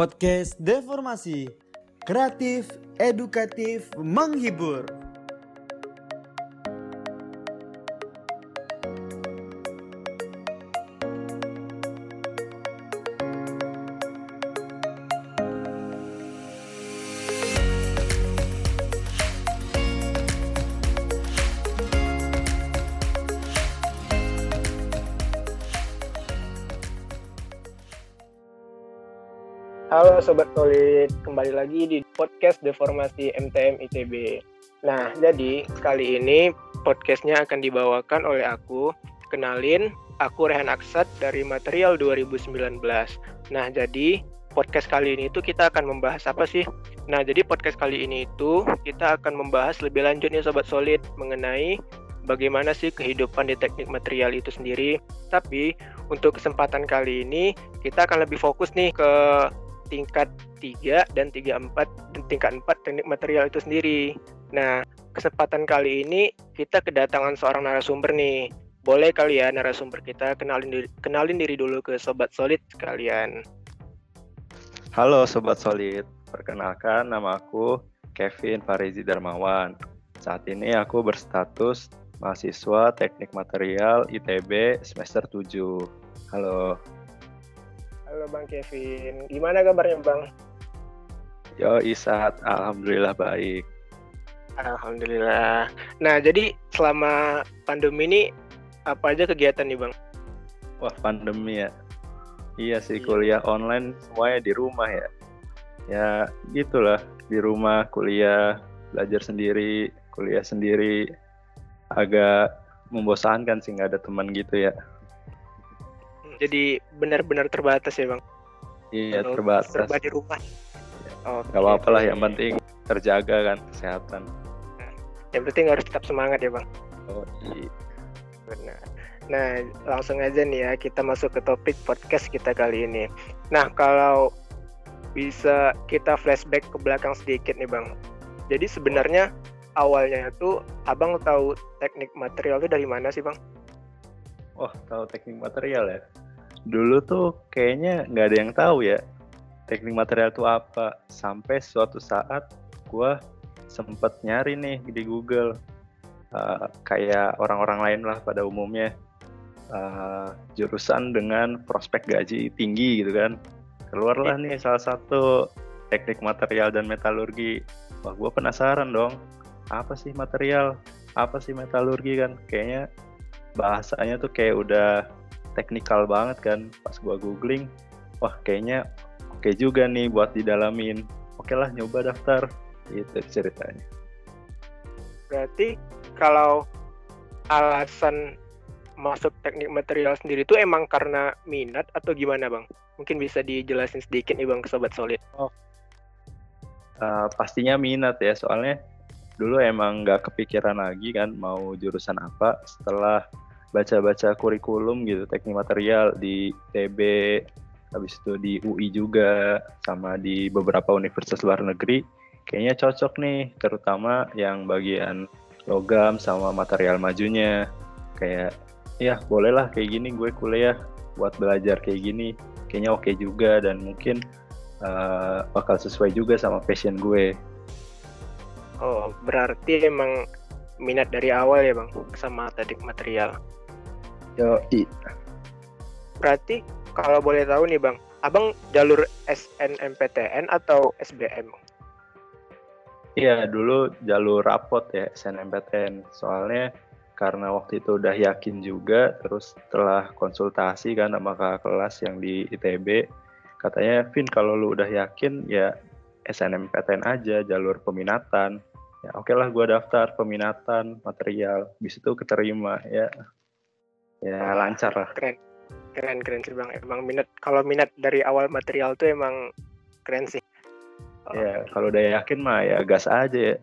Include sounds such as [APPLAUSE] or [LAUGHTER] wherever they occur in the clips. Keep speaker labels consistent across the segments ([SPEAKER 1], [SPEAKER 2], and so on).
[SPEAKER 1] Podcast Deformasi Kreatif, edukatif, menghibur
[SPEAKER 2] Sobat Solid, kembali lagi di podcast Deformasi MTM ITB. Nah, jadi kali ini podcastnya akan dibawakan oleh aku. Kenalin, aku Rehan Aksat dari Material 2019. Nah, jadi podcast kali ini itu kita akan membahas apa sih? Nah, jadi podcast kali ini itu kita akan membahas lebih lanjut nih Sobat Solid mengenai bagaimana sih kehidupan di teknik material itu sendiri. Tapi untuk kesempatan kali ini kita akan lebih fokus nih ke tingkat 3 dan 34 dan tingkat 4 teknik material itu sendiri. Nah, kesempatan kali ini kita kedatangan seorang narasumber nih. Boleh kali ya narasumber kita kenalin diri, kenalin diri dulu ke sobat solid sekalian.
[SPEAKER 3] Halo sobat solid, perkenalkan nama aku Kevin Farizi Darmawan. Saat ini aku berstatus mahasiswa Teknik Material ITB semester 7. Halo.
[SPEAKER 2] Halo Bang Kevin, gimana kabarnya Bang?
[SPEAKER 3] Yo Isat, Alhamdulillah baik.
[SPEAKER 2] Alhamdulillah. Nah, jadi selama pandemi ini apa aja kegiatan nih Bang?
[SPEAKER 3] Wah pandemi ya. Iya sih kuliah online semuanya di rumah ya. Ya gitulah di rumah kuliah belajar sendiri kuliah sendiri agak membosankan sih nggak ada teman gitu ya.
[SPEAKER 2] Jadi benar-benar terbatas ya bang?
[SPEAKER 3] Iya Kalau terbatas.
[SPEAKER 2] Serba di rumah.
[SPEAKER 3] Oh, gak apa-apa lah yang penting terjaga kan kesehatan.
[SPEAKER 2] Yang penting harus tetap semangat ya bang.
[SPEAKER 3] Oh iya.
[SPEAKER 2] Benar. Nah langsung aja nih ya kita masuk ke topik podcast kita kali ini. Nah kalau bisa kita flashback ke belakang sedikit nih bang. Jadi sebenarnya awalnya itu abang tahu teknik material itu dari mana sih bang?
[SPEAKER 3] Wah tahu teknik material ya dulu tuh kayaknya nggak ada yang tahu ya teknik material itu apa. Sampai suatu saat gue sempet nyari nih di Google uh, kayak orang-orang lain lah pada umumnya uh, jurusan dengan prospek gaji tinggi gitu kan. Keluarlah nih salah satu teknik material dan metalurgi. Wah gue penasaran dong apa sih material? Apa sih metalurgi kan? Kayaknya bahasanya tuh kayak udah teknikal banget kan pas gua googling wah kayaknya oke okay juga nih buat didalamin. Oke lah nyoba daftar itu ceritanya.
[SPEAKER 2] Berarti kalau alasan masuk teknik material sendiri itu emang karena minat atau gimana bang? Mungkin bisa dijelasin sedikit nih bang ke sobat solid. Oh.
[SPEAKER 3] uh, pastinya minat ya soalnya dulu emang nggak kepikiran lagi kan mau jurusan apa. Setelah baca-baca kurikulum gitu teknik material di TB habis itu di UI juga sama di beberapa universitas luar negeri. Kayaknya cocok nih terutama yang bagian logam sama material majunya. Kayak ya bolehlah kayak gini gue kuliah buat belajar kayak gini. Kayaknya oke okay juga dan mungkin uh, bakal sesuai juga sama passion gue.
[SPEAKER 2] Oh berarti emang minat dari awal ya bang sama teknik material
[SPEAKER 3] Yo, i.
[SPEAKER 2] Berarti kalau boleh tahu nih Bang, Abang jalur SNMPTN atau SBM?
[SPEAKER 3] Iya, dulu jalur rapot ya SNMPTN. Soalnya karena waktu itu udah yakin juga, terus setelah konsultasi kan sama kakak kelas yang di ITB, katanya, Vin kalau lu udah yakin ya SNMPTN aja, jalur peminatan. Ya oke okay lah gue daftar peminatan material, bis itu keterima ya ya lancar lah.
[SPEAKER 2] Keren. Keren keren sih bang. Emang minat kalau minat dari awal material tuh emang keren sih.
[SPEAKER 3] Oh. ya kalau udah yakin mah ya gas aja ya.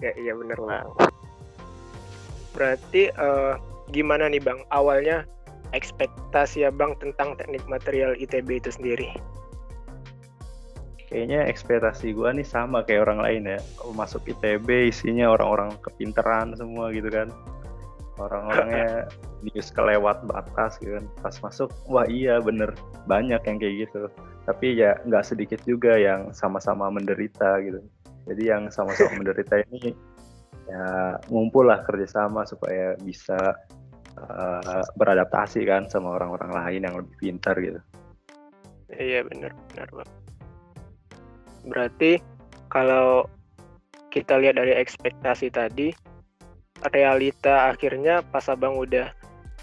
[SPEAKER 2] Ya iya bener lah berarti uh, gimana nih bang? Awalnya ekspektasi abang tentang teknik material ITB itu sendiri?
[SPEAKER 3] Kayaknya ekspektasi gue nih sama kayak orang lain ya. Masuk ITB isinya orang-orang kepinteran semua gitu kan orang-orangnya [LAUGHS] news kelewat batas gitu kan. Pas masuk wah iya bener. Banyak yang kayak gitu. Tapi ya nggak sedikit juga yang sama-sama menderita gitu. Jadi yang sama-sama [LAUGHS] menderita ini ya ngumpul lah kerjasama supaya bisa uh, beradaptasi kan sama orang-orang lain yang lebih pintar gitu.
[SPEAKER 2] Iya benar benar bang berarti kalau kita lihat dari ekspektasi tadi realita. Akhirnya pas abang udah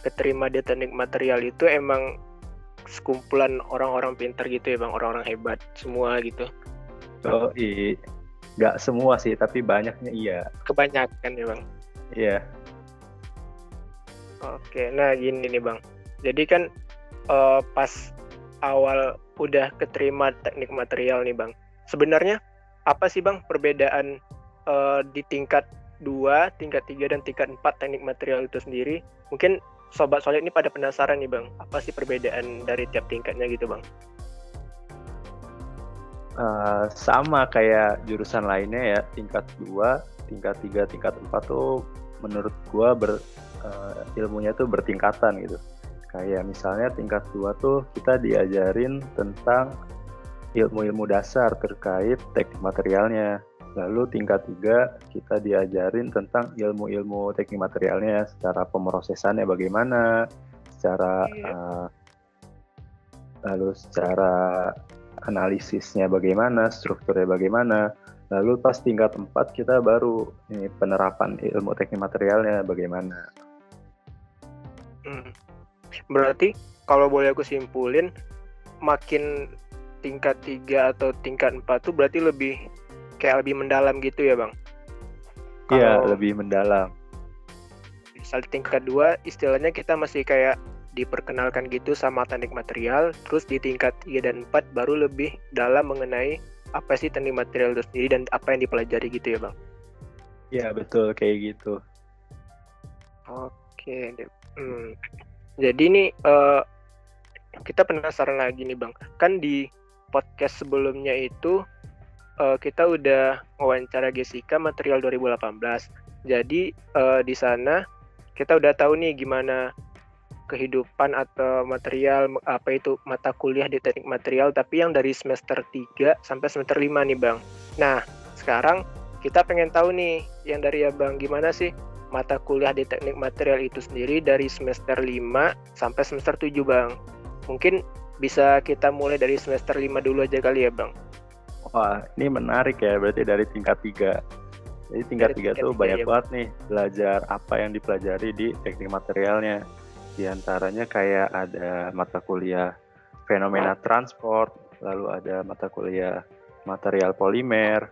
[SPEAKER 2] keterima di teknik material itu emang sekumpulan orang-orang pintar gitu ya bang. Orang-orang hebat semua gitu.
[SPEAKER 3] Oh iya nggak semua sih tapi banyaknya iya.
[SPEAKER 2] Kebanyakan ya bang.
[SPEAKER 3] Iya.
[SPEAKER 2] Oke nah gini nih bang. Jadi kan uh, pas awal udah keterima teknik material nih bang. Sebenarnya apa sih bang perbedaan uh, di tingkat dua, tingkat tiga dan tingkat empat teknik material itu sendiri? Mungkin sobat solid ini pada penasaran nih bang, apa sih perbedaan dari tiap tingkatnya gitu bang?
[SPEAKER 3] Uh, sama kayak jurusan lainnya ya, tingkat 2, tingkat 3, tingkat 4 tuh menurut gua ber, uh, ilmunya tuh bertingkatan gitu. Kayak misalnya tingkat 2 tuh kita diajarin tentang ilmu-ilmu dasar terkait teknik materialnya. Lalu tingkat tiga kita diajarin tentang ilmu-ilmu teknik materialnya, secara pemrosesannya bagaimana, secara uh, lalu secara analisisnya bagaimana, strukturnya bagaimana. Lalu pas tingkat empat kita baru ini penerapan ilmu teknik materialnya bagaimana.
[SPEAKER 2] Hmm. Berarti kalau boleh aku simpulin, makin tingkat tiga atau tingkat empat tuh berarti lebih kayak lebih mendalam gitu ya bang?
[SPEAKER 3] Iya lebih mendalam.
[SPEAKER 2] Misal tingkat dua istilahnya kita masih kayak diperkenalkan gitu sama teknik material, terus di tingkat 3 dan 4 baru lebih dalam mengenai apa sih teknik material itu sendiri dan apa yang dipelajari gitu ya bang?
[SPEAKER 3] Iya betul kayak gitu.
[SPEAKER 2] Oke, hmm. jadi nih uh, kita penasaran lagi nih bang, kan di podcast sebelumnya itu uh, kita udah wawancara Jessica material 2018. Jadi uh, di sana kita udah tahu nih gimana kehidupan atau material apa itu mata kuliah di teknik material tapi yang dari semester 3 sampai semester 5 nih Bang. Nah, sekarang kita pengen tahu nih yang dari ya Bang gimana sih mata kuliah di teknik material itu sendiri dari semester 5 sampai semester 7 Bang. Mungkin bisa kita mulai dari semester 5 dulu aja kali ya Bang.
[SPEAKER 3] Wah, ini menarik ya, berarti dari tingkat tiga. Jadi tingkat tiga tuh banyak ya. banget nih belajar apa yang dipelajari di teknik materialnya. Di antaranya kayak ada mata kuliah fenomena transport, lalu ada mata kuliah material polimer,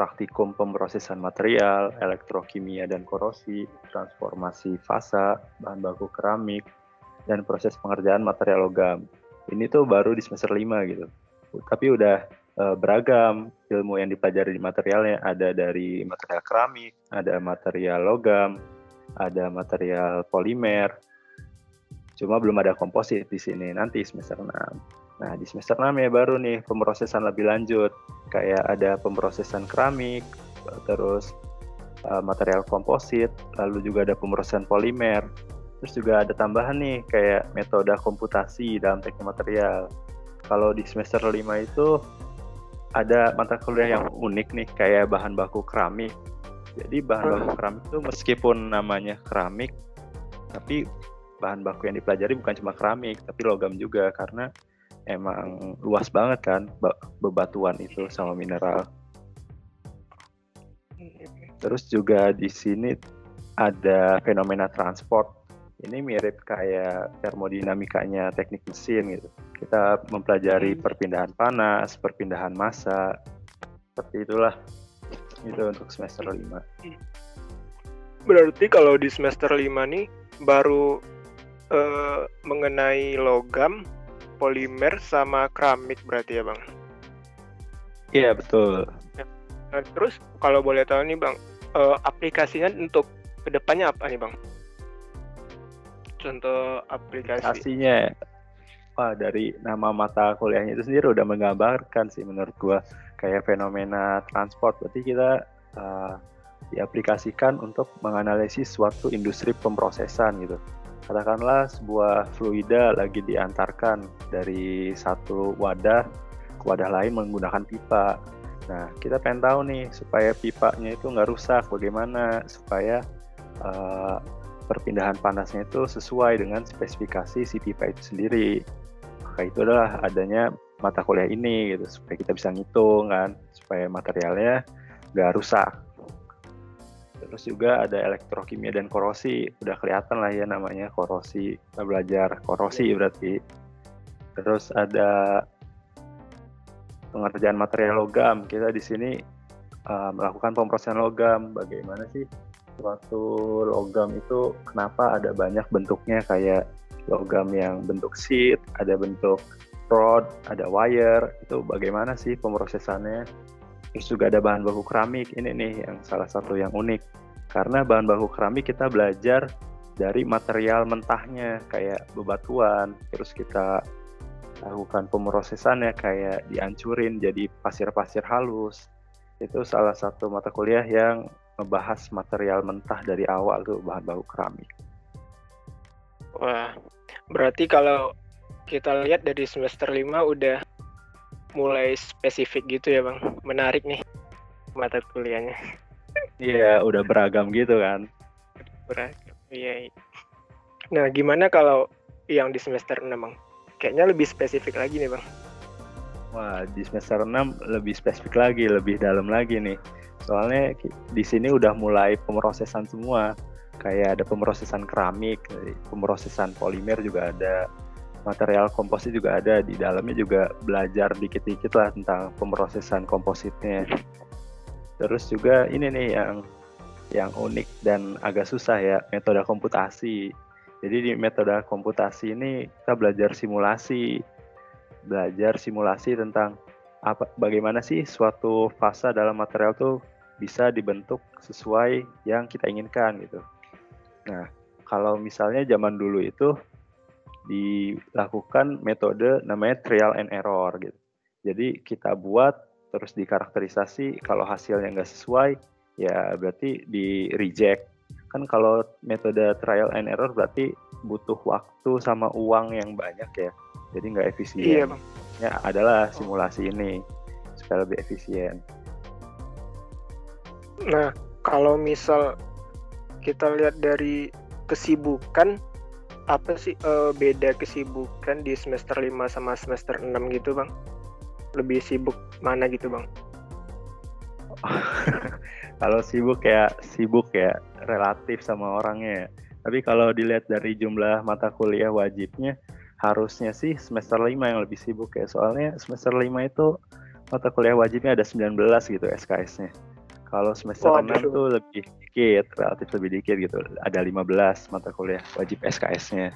[SPEAKER 3] praktikum pemrosesan material, elektrokimia dan korosi, transformasi fasa, bahan baku keramik, dan proses pengerjaan material logam. Ini tuh baru di semester 5 gitu. Tapi udah uh, beragam ilmu yang dipelajari di materialnya ada dari material keramik, ada material logam, ada material polimer. Cuma belum ada komposit di sini nanti semester 6. Nah, di semester 6 ya baru nih pemrosesan lebih lanjut. Kayak ada pemrosesan keramik, terus uh, material komposit, lalu juga ada pemrosesan polimer. Terus juga ada tambahan nih kayak metode komputasi dalam teknik material. Kalau di semester 5 itu ada mata kuliah yang unik nih kayak bahan baku keramik. Jadi bahan baku hmm. keramik itu meskipun namanya keramik, tapi bahan baku yang dipelajari bukan cuma keramik, tapi logam juga karena emang luas banget kan bebatuan itu sama mineral. Terus juga di sini ada fenomena transport. Ini mirip kayak termodinamikanya teknik mesin gitu kita mempelajari hmm. perpindahan panas, perpindahan massa, seperti itulah. Itu untuk semester 5.
[SPEAKER 2] Berarti kalau di semester 5 nih baru uh, mengenai logam, polimer sama keramik berarti ya, Bang?
[SPEAKER 3] Iya, betul.
[SPEAKER 2] Nah, terus kalau boleh tahu nih, Bang, uh, aplikasinya untuk ke depannya apa nih, Bang? Contoh aplikasi.
[SPEAKER 3] Aplikasinya wah dari nama mata kuliahnya itu sendiri udah menggambarkan sih menurut gua kayak fenomena transport berarti kita uh, diaplikasikan untuk menganalisis suatu industri pemrosesan gitu katakanlah sebuah fluida lagi diantarkan dari satu wadah ke wadah lain menggunakan pipa. Nah, kita pengen tahu nih supaya pipanya itu nggak rusak, bagaimana supaya uh, perpindahan panasnya itu sesuai dengan spesifikasi si pipa itu sendiri. Maka itu adalah adanya mata kuliah ini gitu. Supaya kita bisa ngitung kan. Supaya materialnya nggak rusak. Terus juga ada elektrokimia dan korosi. Udah kelihatan lah ya namanya korosi. Kita belajar korosi berarti. Terus ada pengerjaan material logam. Kita di sini uh, melakukan pemrosesan logam. Bagaimana sih suatu logam itu? Kenapa ada banyak bentuknya? Kayak logam yang bentuk sheet ada bentuk rod, ada wire, itu bagaimana sih pemrosesannya. Terus juga ada bahan baku keramik, ini nih yang salah satu yang unik. Karena bahan baku keramik kita belajar dari material mentahnya, kayak bebatuan, terus kita lakukan pemrosesannya kayak dihancurin jadi pasir-pasir halus. Itu salah satu mata kuliah yang membahas material mentah dari awal tuh bahan baku keramik.
[SPEAKER 2] Wah, berarti kalau kita lihat dari semester 5 udah mulai spesifik gitu ya bang? Menarik nih mata kuliahnya. [LAUGHS]
[SPEAKER 3] Iya udah beragam gitu kan.
[SPEAKER 2] Beragam iya, iya. Nah gimana kalau yang di semester 6 bang? Kayaknya lebih spesifik lagi nih bang.
[SPEAKER 3] Wah di semester 6 lebih spesifik lagi lebih dalam lagi nih. Soalnya di sini udah mulai pemrosesan semua kayak ada pemrosesan keramik pemrosesan polimer juga ada material komposit juga ada di dalamnya juga belajar dikit-dikit lah tentang pemrosesan kompositnya. Terus juga ini nih yang yang unik dan agak susah ya metode komputasi. Jadi di metode komputasi ini kita belajar simulasi belajar simulasi tentang apa bagaimana sih suatu fase dalam material tuh bisa dibentuk sesuai yang kita inginkan gitu nah kalau misalnya zaman dulu itu dilakukan metode namanya trial and error gitu. Jadi kita buat terus dikarakterisasi kalau hasilnya nggak sesuai ya berarti di reject. Kan kalau metode trial and error berarti butuh waktu sama uang yang banyak ya. Jadi nggak efisien. Iya, Bang. Ya adalah simulasi ini supaya lebih efisien.
[SPEAKER 2] Nah, kalau misal kita lihat dari kesibukan apa sih uh, beda kesibukan di semester 5 sama semester 6 gitu bang? Lebih sibuk mana gitu bang? [LAUGHS]
[SPEAKER 3] kalau sibuk ya sibuk ya relatif sama orangnya. Tapi kalau dilihat dari jumlah mata kuliah wajibnya harusnya sih semester 5 yang lebih sibuk ya. Soalnya semester 5 itu mata kuliah wajibnya ada 19 gitu SKS-nya. Kalau semester oh, 6 tuh lebih dikit, relatif lebih dikit gitu. Ada 15 mata kuliah wajib SKS-nya.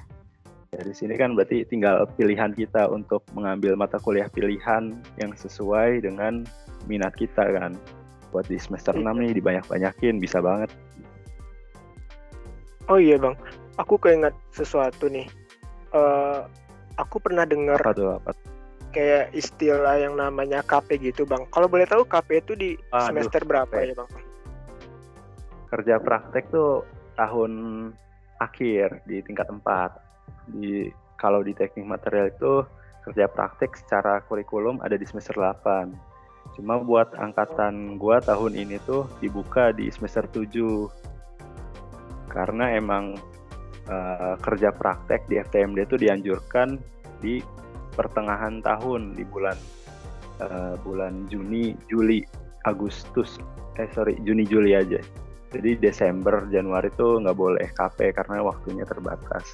[SPEAKER 3] Dari sini kan berarti tinggal pilihan kita untuk mengambil mata kuliah pilihan yang sesuai dengan minat kita kan. Buat di semester 6 nih dibanyak-banyakin bisa banget.
[SPEAKER 2] Oh iya bang, aku keinget sesuatu nih. Uh, aku pernah dengar
[SPEAKER 3] apa tuh, apa?
[SPEAKER 2] Kayak istilah yang namanya KP gitu bang. Kalau boleh tahu KP itu di Aduh, semester berapa ya bang?
[SPEAKER 3] Kerja praktek tuh tahun akhir di tingkat 4. Di kalau di teknik material itu kerja praktek secara kurikulum ada di semester 8. Cuma buat angkatan gua tahun ini tuh dibuka di semester 7. Karena emang uh, kerja praktek di FTMD itu dianjurkan di pertengahan tahun di bulan uh, bulan Juni, Juli, Agustus, eh sorry Juni Juli aja. Jadi Desember, Januari itu nggak boleh KP karena waktunya terbatas.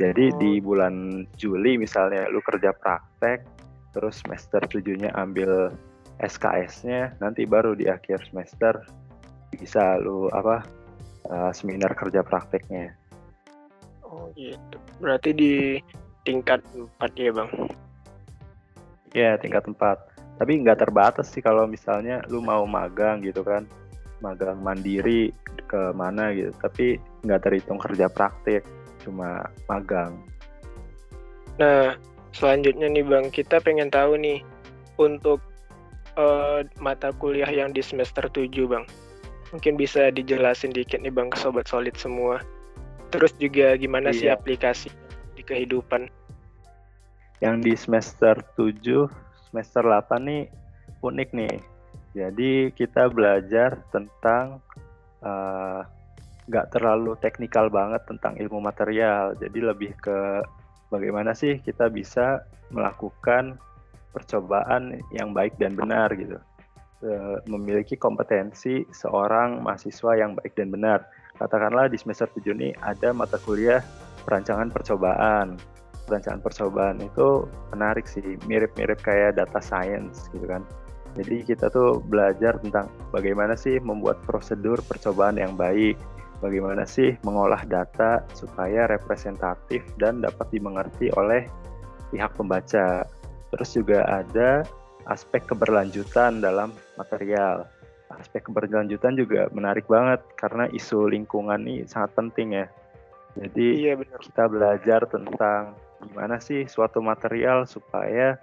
[SPEAKER 3] Jadi oh. di bulan Juli misalnya lu kerja praktek, terus semester tujuhnya ambil SKS-nya, nanti baru di akhir semester bisa lu apa uh, seminar kerja prakteknya.
[SPEAKER 2] Oh gitu. Berarti di tingkat 4 ya bang?
[SPEAKER 3] Ya tingkat 4 tapi nggak terbatas sih kalau misalnya lu mau magang gitu kan. Magang mandiri ke mana gitu. Tapi nggak terhitung kerja praktik cuma magang.
[SPEAKER 2] Nah selanjutnya nih bang. Kita pengen tahu nih untuk uh, mata kuliah yang di semester 7 bang. Mungkin bisa dijelasin dikit nih bang ke sobat solid semua. Terus juga gimana sih
[SPEAKER 3] Iya.
[SPEAKER 2] aplikasi di kehidupan?
[SPEAKER 3] Yang di semester 7, semester 8 nih unik nih. Jadi kita belajar tentang eh, nggak terlalu teknikal banget tentang ilmu material. Jadi lebih ke bagaimana sih kita bisa melakukan percobaan yang baik dan benar gitu. Eh, memiliki kompetensi seorang mahasiswa yang baik dan benar. Katakanlah di semester 7 ini ada mata kuliah perancangan percobaan. Perancangan percobaan itu menarik sih, mirip-mirip kayak data science gitu kan. Jadi kita tuh belajar tentang bagaimana sih membuat prosedur percobaan yang baik, bagaimana sih mengolah data supaya representatif dan dapat dimengerti oleh pihak pembaca. Terus juga ada aspek keberlanjutan dalam material. Aspek keberlanjutan juga menarik banget karena isu lingkungan ini sangat penting ya. Jadi
[SPEAKER 2] Iya benar.
[SPEAKER 3] kita belajar tentang gimana sih suatu material supaya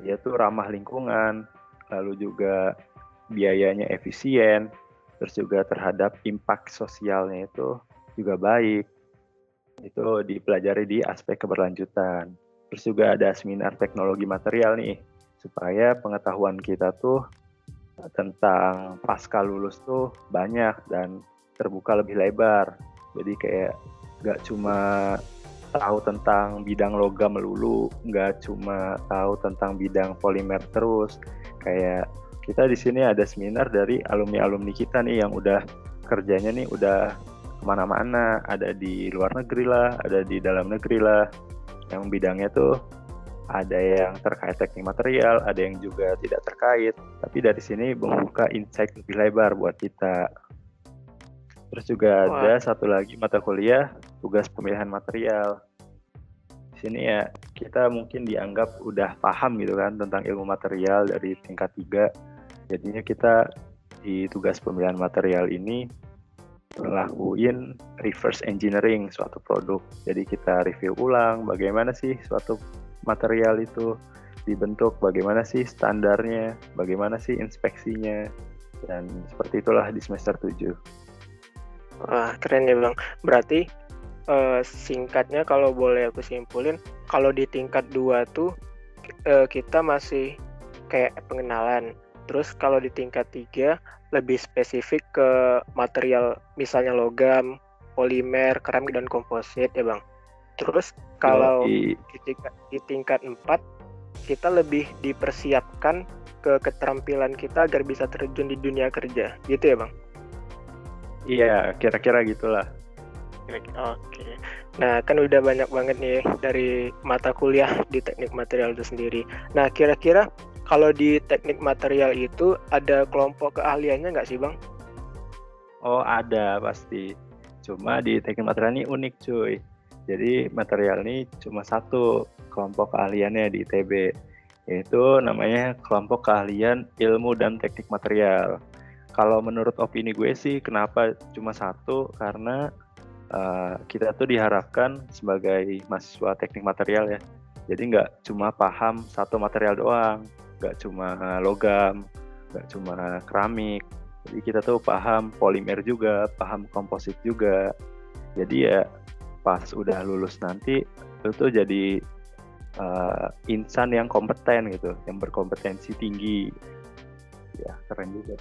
[SPEAKER 3] dia tuh ramah lingkungan, lalu juga biayanya efisien, terus juga terhadap impact sosialnya itu juga baik. Itu dipelajari di aspek keberlanjutan. Terus juga ada seminar teknologi material nih, supaya pengetahuan kita tuh tentang pasca lulus tuh banyak dan terbuka lebih lebar. Jadi kayak nggak cuma tahu tentang bidang logam melulu, nggak cuma tahu tentang bidang polimer terus. Kayak kita di sini ada seminar dari alumni-alumni kita nih yang udah kerjanya nih udah ke mana-mana, ada di luar negeri lah, ada di dalam negeri lah. Yang bidangnya tuh ada yang terkait teknik material, ada yang juga tidak terkait. Tapi dari sini membuka insight lebih lebar buat kita. Terus juga
[SPEAKER 2] Wah.
[SPEAKER 3] ada satu lagi mata kuliah tugas pemilihan material. Di sini ya kita mungkin dianggap udah paham gitu kan tentang ilmu material dari tingkat 3. Jadinya kita di tugas pemilihan material ini ngelakuin reverse engineering suatu produk. Jadi kita review ulang bagaimana sih suatu material itu dibentuk, bagaimana sih standarnya, bagaimana sih inspeksinya. Dan seperti itulah di semester 7.
[SPEAKER 2] Wah, keren ya Bang. Berarti eh, singkatnya kalau boleh aku simpulin, kalau di tingkat 2 tuh eh, kita masih kayak pengenalan. Terus kalau di tingkat 3 lebih spesifik ke material misalnya logam, polimer, keramik dan komposit ya Bang. Terus kalau di tingkat, di tingkat 4 kita lebih dipersiapkan ke keterampilan kita agar bisa terjun di dunia kerja. Gitu ya Bang?
[SPEAKER 3] Iya, kira-kira gitulah.
[SPEAKER 2] Oke. Nah, kan udah banyak banget nih dari mata kuliah di teknik material itu sendiri. Nah, kira-kira kalau di teknik material itu ada kelompok keahliannya nggak sih, Bang?
[SPEAKER 3] Oh, ada pasti. Cuma di teknik material ini unik, cuy. Jadi material ini cuma satu kelompok keahliannya di ITB, yaitu namanya kelompok keahlian ilmu dan teknik material. Kalau menurut opini gue sih, kenapa cuma satu? Karena uh, kita tuh diharapkan sebagai mahasiswa teknik material ya. Jadi nggak cuma paham satu material doang, nggak cuma logam, nggak cuma keramik. Jadi kita tuh paham polimer juga, paham komposit juga. Jadi ya pas udah lulus nanti itu tuh jadi uh, insan yang kompeten gitu, yang berkompetensi tinggi. Ya keren juga.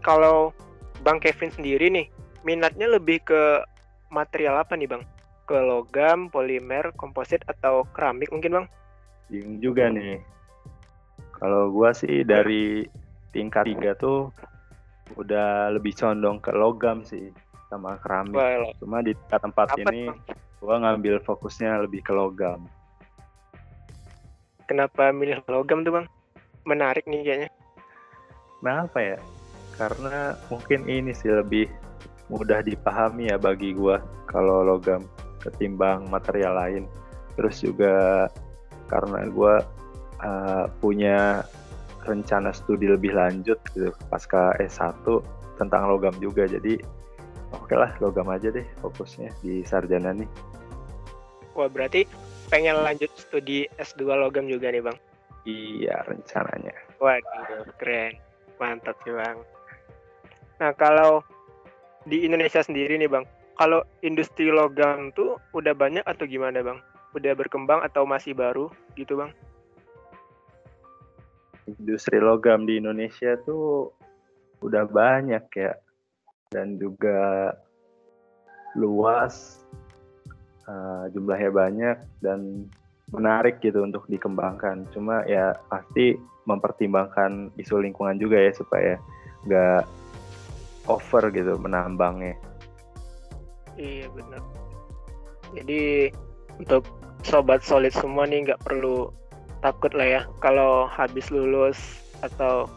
[SPEAKER 2] Kalau Bang Kevin sendiri nih, minatnya lebih ke material apa nih, Bang? Ke logam, polimer, komposit atau keramik mungkin, Bang?
[SPEAKER 3] Bingung juga nih. Kalau gua sih dari tingkat tiga tuh udah lebih condong ke logam sih sama keramik.
[SPEAKER 2] Wah,
[SPEAKER 3] Cuma di tingkat tempat
[SPEAKER 2] apa
[SPEAKER 3] ini
[SPEAKER 2] tuh?
[SPEAKER 3] gua ngambil fokusnya lebih ke logam.
[SPEAKER 2] Kenapa milih logam tuh, Bang? Menarik nih kayaknya.
[SPEAKER 3] Kenapa ya? Karena mungkin ini sih lebih mudah dipahami ya bagi gua kalau logam ketimbang material lain. Terus juga karena gua uh, punya rencana studi lebih lanjut gitu pasca S1 tentang logam juga. Jadi oke lah logam aja deh fokusnya di sarjana nih.
[SPEAKER 2] Wah, berarti pengen lanjut studi S2 logam juga nih, Bang?
[SPEAKER 3] Iya rencananya.
[SPEAKER 2] Waduh, keren. Mantap sih, Bang. Nah, kalau di Indonesia sendiri nih, Bang, kalau industri logam tuh udah banyak atau gimana bang? Udah berkembang atau masih baru gitu bang?
[SPEAKER 3] Industri logam di Indonesia tuh udah banyak ya dan juga luas uh, jumlahnya banyak dan menarik gitu untuk dikembangkan. Cuma ya pasti mempertimbangkan isu lingkungan juga ya supaya nggak over gitu menambangnya.
[SPEAKER 2] Iya benar. Jadi untuk sobat solid semua nih nggak perlu takut lah ya kalau habis lulus atau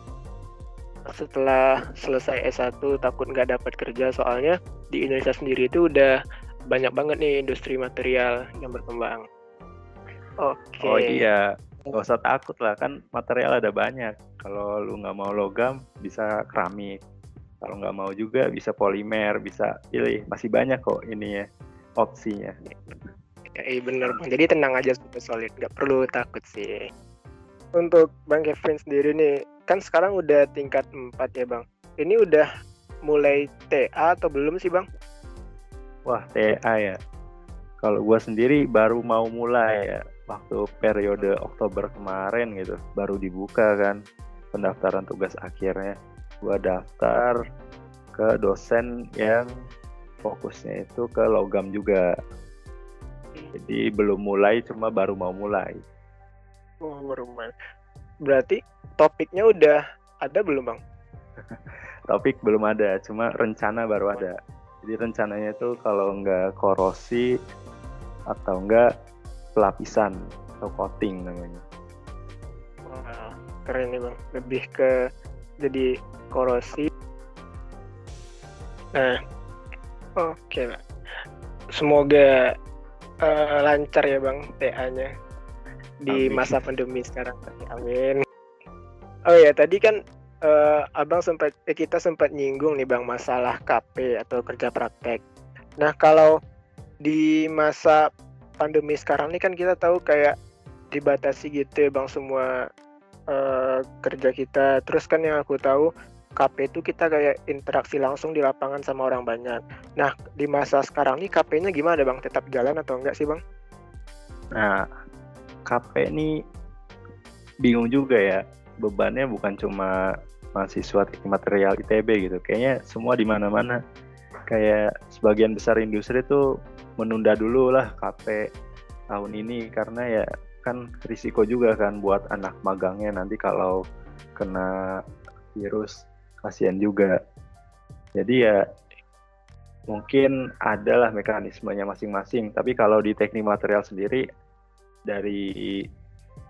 [SPEAKER 2] setelah selesai S1 takut nggak dapat kerja soalnya di Indonesia sendiri itu udah banyak banget nih industri material yang berkembang.
[SPEAKER 3] Oke. Okay. Oh iya, nggak usah takut lah kan material ada banyak. Kalau lu nggak mau logam bisa keramik, kalau nggak mau juga bisa polimer bisa pilih. Masih banyak kok ini ya opsinya.
[SPEAKER 2] Ya, iya bener bang. Jadi tenang aja super solid nggak perlu takut sih. Untuk bang Kevin sendiri nih kan sekarang udah tingkat 4 ya bang. Ini udah mulai TA atau belum sih bang?
[SPEAKER 3] Wah TA ya. Kalau gue sendiri baru mau mulai ya waktu periode Oktober kemarin gitu. Baru dibuka kan pendaftaran tugas akhirnya gue daftar ke dosen yang fokusnya itu ke logam juga. Jadi belum mulai, cuma baru mau mulai.
[SPEAKER 2] Oh, baru mulai. Berarti topiknya udah ada belum, Bang? [LAUGHS]
[SPEAKER 3] Topik belum ada, cuma rencana baru ada. Jadi rencananya itu kalau nggak korosi atau enggak pelapisan atau coating namanya.
[SPEAKER 2] Wah, keren nih, Bang. Lebih ke jadi korosi. Nah, oke okay. Semoga uh, lancar ya bang TA-nya di Amin. masa pandemi sekarang. Amin. Oh ya tadi kan uh, abang sempat eh, kita sempat nyinggung nih bang masalah KP atau kerja praktek. Nah kalau di masa pandemi sekarang ini kan kita tahu kayak dibatasi gitu ya bang semua uh, kerja kita. Terus kan yang aku tahu KP itu kita kayak interaksi langsung di lapangan sama orang banyak. Nah, di masa sekarang nih KP-nya gimana Bang? Tetap jalan atau enggak sih Bang?
[SPEAKER 3] Nah, KP ini bingung juga ya. Bebannya bukan cuma mahasiswa material ITB gitu. Kayaknya semua di mana-mana. Kayak sebagian besar industri itu menunda dulu lah KP tahun ini karena ya kan risiko juga kan buat anak magangnya nanti kalau kena virus kasihan juga. Jadi ya mungkin adalah mekanismenya masing-masing. Tapi kalau di teknik material sendiri dari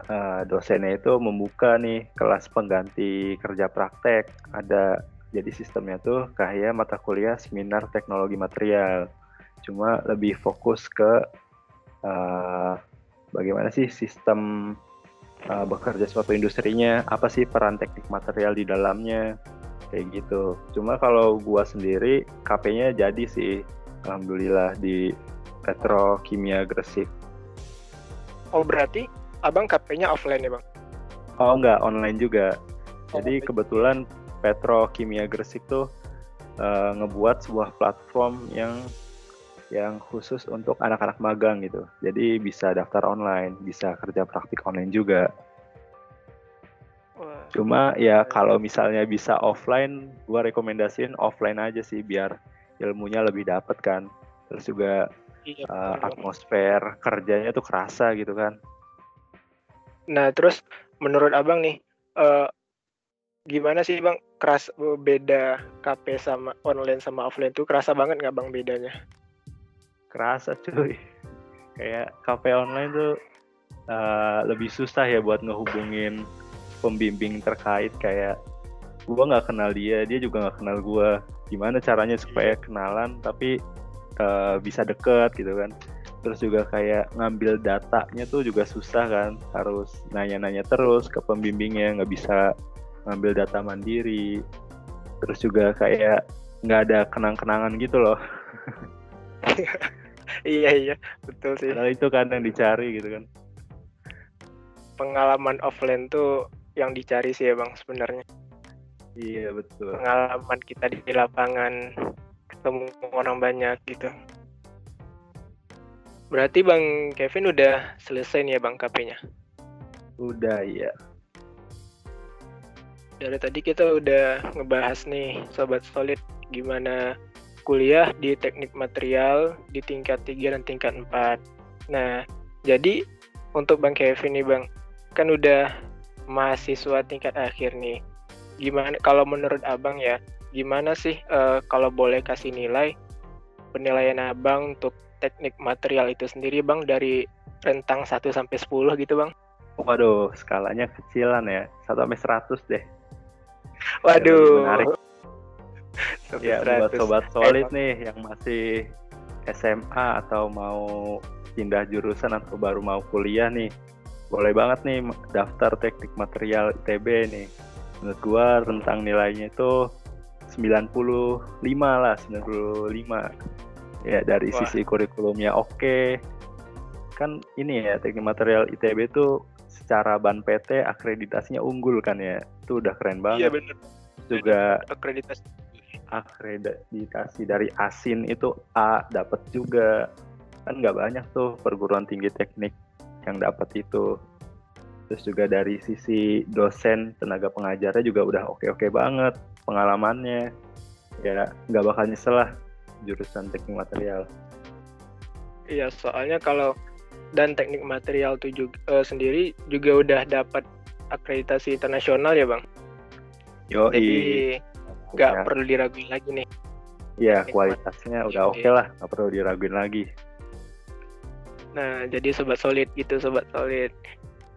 [SPEAKER 3] uh, dosennya itu membuka nih kelas pengganti kerja praktek. Ada jadi sistemnya tuh kayak mata kuliah seminar teknologi material. Cuma lebih fokus ke uh, bagaimana sih sistem uh, bekerja suatu industrinya? Apa sih peran teknik material di dalamnya? Kayak gitu. Cuma kalau gua sendiri KP-nya jadi sih. Alhamdulillah di Petrokimia Gresik.
[SPEAKER 2] Oh berarti abang KP-nya offline ya bang?
[SPEAKER 3] Oh enggak. Online juga. Oh, jadi kebetulan Petrokimia Gresik tuh uh, ngebuat sebuah platform yang yang khusus untuk anak-anak magang gitu. Jadi bisa daftar online, bisa kerja praktik online juga. Cuma ya kalau misalnya bisa offline, gua rekomendasiin offline aja sih biar ilmunya lebih dapet kan. Terus juga iya, uh, atmosfer kerjanya tuh kerasa gitu kan.
[SPEAKER 2] Nah terus menurut abang nih, uh, gimana sih bang keras beda KP sama online sama offline tuh kerasa banget nggak bang bedanya?
[SPEAKER 3] Kerasa cuy. [LAUGHS] Kayak KP online tuh uh, lebih susah ya buat ngehubungin pembimbing terkait. Kayak gue nggak kenal dia dia juga nggak kenal gue gimana caranya supaya kenalan tapi uh, bisa deket gitu kan. Terus juga kayak ngambil datanya tuh juga susah kan. Harus nanya-nanya terus ke pembimbingnya nggak bisa ngambil data mandiri. Terus juga kayak nggak ada kenang-kenangan gitu loh [LAUGHS]
[SPEAKER 2] iya iya betul sih
[SPEAKER 3] Nah itu kan yang dicari gitu kan
[SPEAKER 2] pengalaman offline tuh yang dicari sih ya bang sebenarnya
[SPEAKER 3] iya betul
[SPEAKER 2] pengalaman kita di lapangan ketemu orang banyak gitu. Berarti Bang Kevin udah selesai nih ya Bang KP-nya?
[SPEAKER 3] Udah ya.
[SPEAKER 2] Dari tadi kita udah ngebahas nih Sobat Solid gimana kuliah di teknik material di tingkat 3 dan tingkat 4. Nah, jadi untuk Bang Kevin nih Bang, kan udah mahasiswa tingkat akhir nih. Gimana kalau menurut Abang ya, gimana sih uh, kalau boleh kasih nilai penilaian Abang untuk teknik material itu sendiri Bang dari rentang 1 sampai 10 gitu Bang?
[SPEAKER 3] Waduh, skalanya kecilan ya. 1 sampai 100 deh.
[SPEAKER 2] Waduh.
[SPEAKER 3] Menarik. Ya, buat sobat solid eh, nih yang masih SMA atau mau pindah jurusan atau baru mau kuliah nih. Boleh banget nih daftar teknik material ITB nih. Menurut gua rentang nilainya itu 95 lah, 95 ya dari Wah. sisi kurikulumnya oke kan ini ya teknik material ITB itu secara ban PT akreditasinya unggul kan ya itu udah keren banget iya benar juga akreditasi akreditasi dari ASIN itu A dapat juga kan nggak banyak tuh perguruan tinggi teknik yang dapat itu terus juga dari sisi dosen tenaga pengajarnya juga udah oke-oke banget pengalamannya ya nggak bakal nyesel lah jurusan teknik material.
[SPEAKER 2] Iya, soalnya kalau dan teknik material itu juga, uh, sendiri juga udah dapat akreditasi internasional ya, Bang.
[SPEAKER 3] Yo,
[SPEAKER 2] Jadi nggak ya. perlu diraguin lagi nih.
[SPEAKER 3] Iya, kualitasnya udah oke okay lah, nggak perlu diraguin lagi.
[SPEAKER 2] Nah, jadi sobat solid gitu, sobat solid.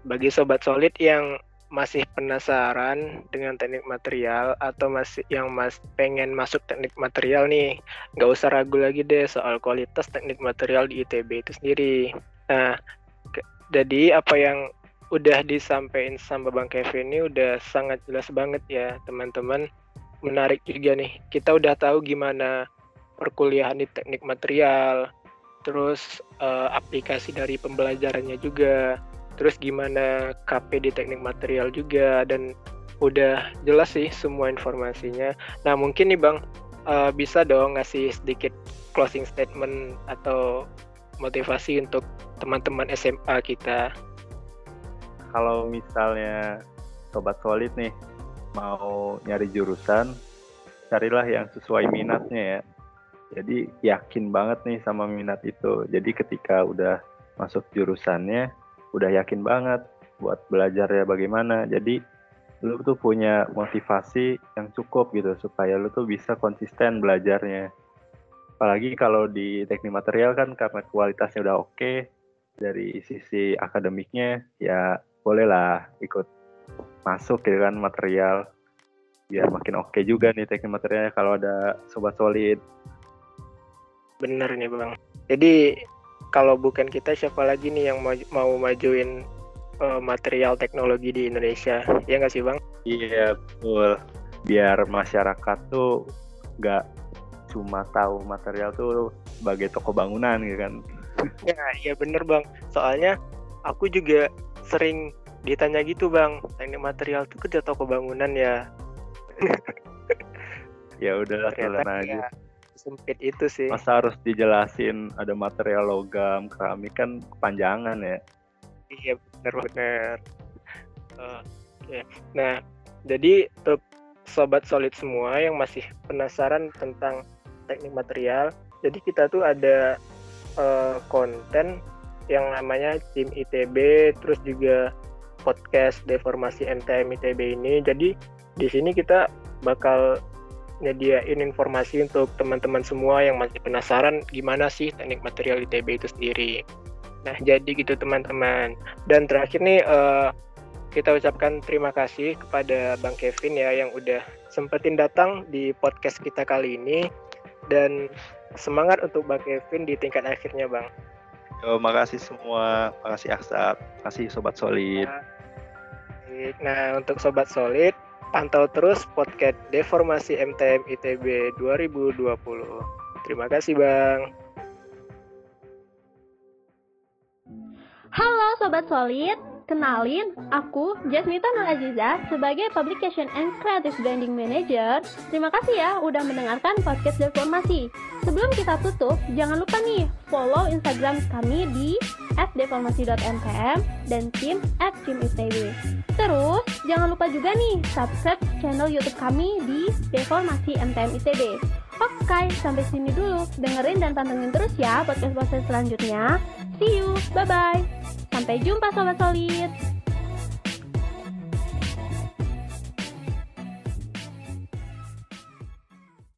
[SPEAKER 2] Bagi sobat solid yang masih penasaran dengan teknik material atau masih yang mas pengen masuk teknik material nih nggak usah ragu lagi deh soal kualitas teknik material di ITB itu sendiri nah ke, jadi apa yang udah disampaikan sama Bang Kevin ini udah sangat jelas banget ya teman-teman menarik juga nih kita udah tahu gimana perkuliahan di teknik material terus uh, aplikasi dari pembelajarannya juga terus gimana KP di teknik material juga dan udah jelas sih semua informasinya. Nah mungkin nih bang uh, bisa dong ngasih sedikit closing statement atau motivasi untuk teman-teman SMA kita.
[SPEAKER 3] Kalau misalnya sobat solid nih mau nyari jurusan, carilah yang sesuai minatnya ya. Jadi yakin banget nih sama minat itu. Jadi ketika udah masuk jurusannya, udah yakin banget buat belajar ya bagaimana. Jadi lu tuh punya motivasi yang cukup gitu supaya lu tuh bisa konsisten belajarnya. Apalagi kalau di teknik material kan karena kualitasnya udah oke okay, dari sisi akademiknya ya bolehlah ikut masuk ya kan material biar makin oke okay juga nih teknik materialnya kalau ada sobat solid.
[SPEAKER 2] Bener nih bang. Jadi kalau bukan kita siapa lagi nih yang mau, mau majuin uh, material teknologi di Indonesia ya nggak sih bang?
[SPEAKER 3] Iya betul biar masyarakat tuh nggak cuma tahu material tuh sebagai toko bangunan gitu kan?
[SPEAKER 2] Ya iya bener bang soalnya aku juga sering ditanya gitu bang teknik material tuh kerja toko bangunan ya. [LAUGHS]
[SPEAKER 3] ya udahlah telan aja. Ya
[SPEAKER 2] sempit itu sih.
[SPEAKER 3] Masa harus dijelasin ada material logam, keramik kan kepanjangan ya.
[SPEAKER 2] Iya benar-benar. Uh, okay. Nah, jadi untuk sobat solid semua yang masih penasaran tentang teknik material, jadi kita tuh ada uh, konten yang namanya tim ITB, terus juga podcast deformasi MTM ITB ini. Jadi di sini kita bakal nyediain informasi untuk teman-teman semua yang masih penasaran gimana sih teknik material ITB itu sendiri. Nah, jadi gitu teman-teman. Dan terakhir nih uh, kita ucapkan terima kasih kepada Bang Kevin ya yang udah sempetin datang di podcast kita kali ini dan semangat untuk Bang Kevin di tingkat akhirnya, Bang.
[SPEAKER 3] Yo, makasih semua, makasih Aksab, makasih Sobat Solid.
[SPEAKER 2] Nah, untuk Sobat Solid, Pantau terus podcast Deformasi MTM ITB 2020. Terima kasih, Bang.
[SPEAKER 4] Halo Sobat Solid, Kenalin, aku Jasmita Nur Aziza sebagai Publication and Creative Branding Manager. Terima kasih ya udah mendengarkan podcast Deformasi. Sebelum kita tutup, jangan lupa nih follow Instagram kami di @deformasi.mtm dan tim @cimITB. Terus, jangan lupa juga nih subscribe channel YouTube kami di Deformasi MTM ITB. Oke, sampai sini dulu. Dengerin dan pantengin terus ya podcast-podcast selanjutnya. See you, bye-bye. Sampai jumpa Sobat Solid.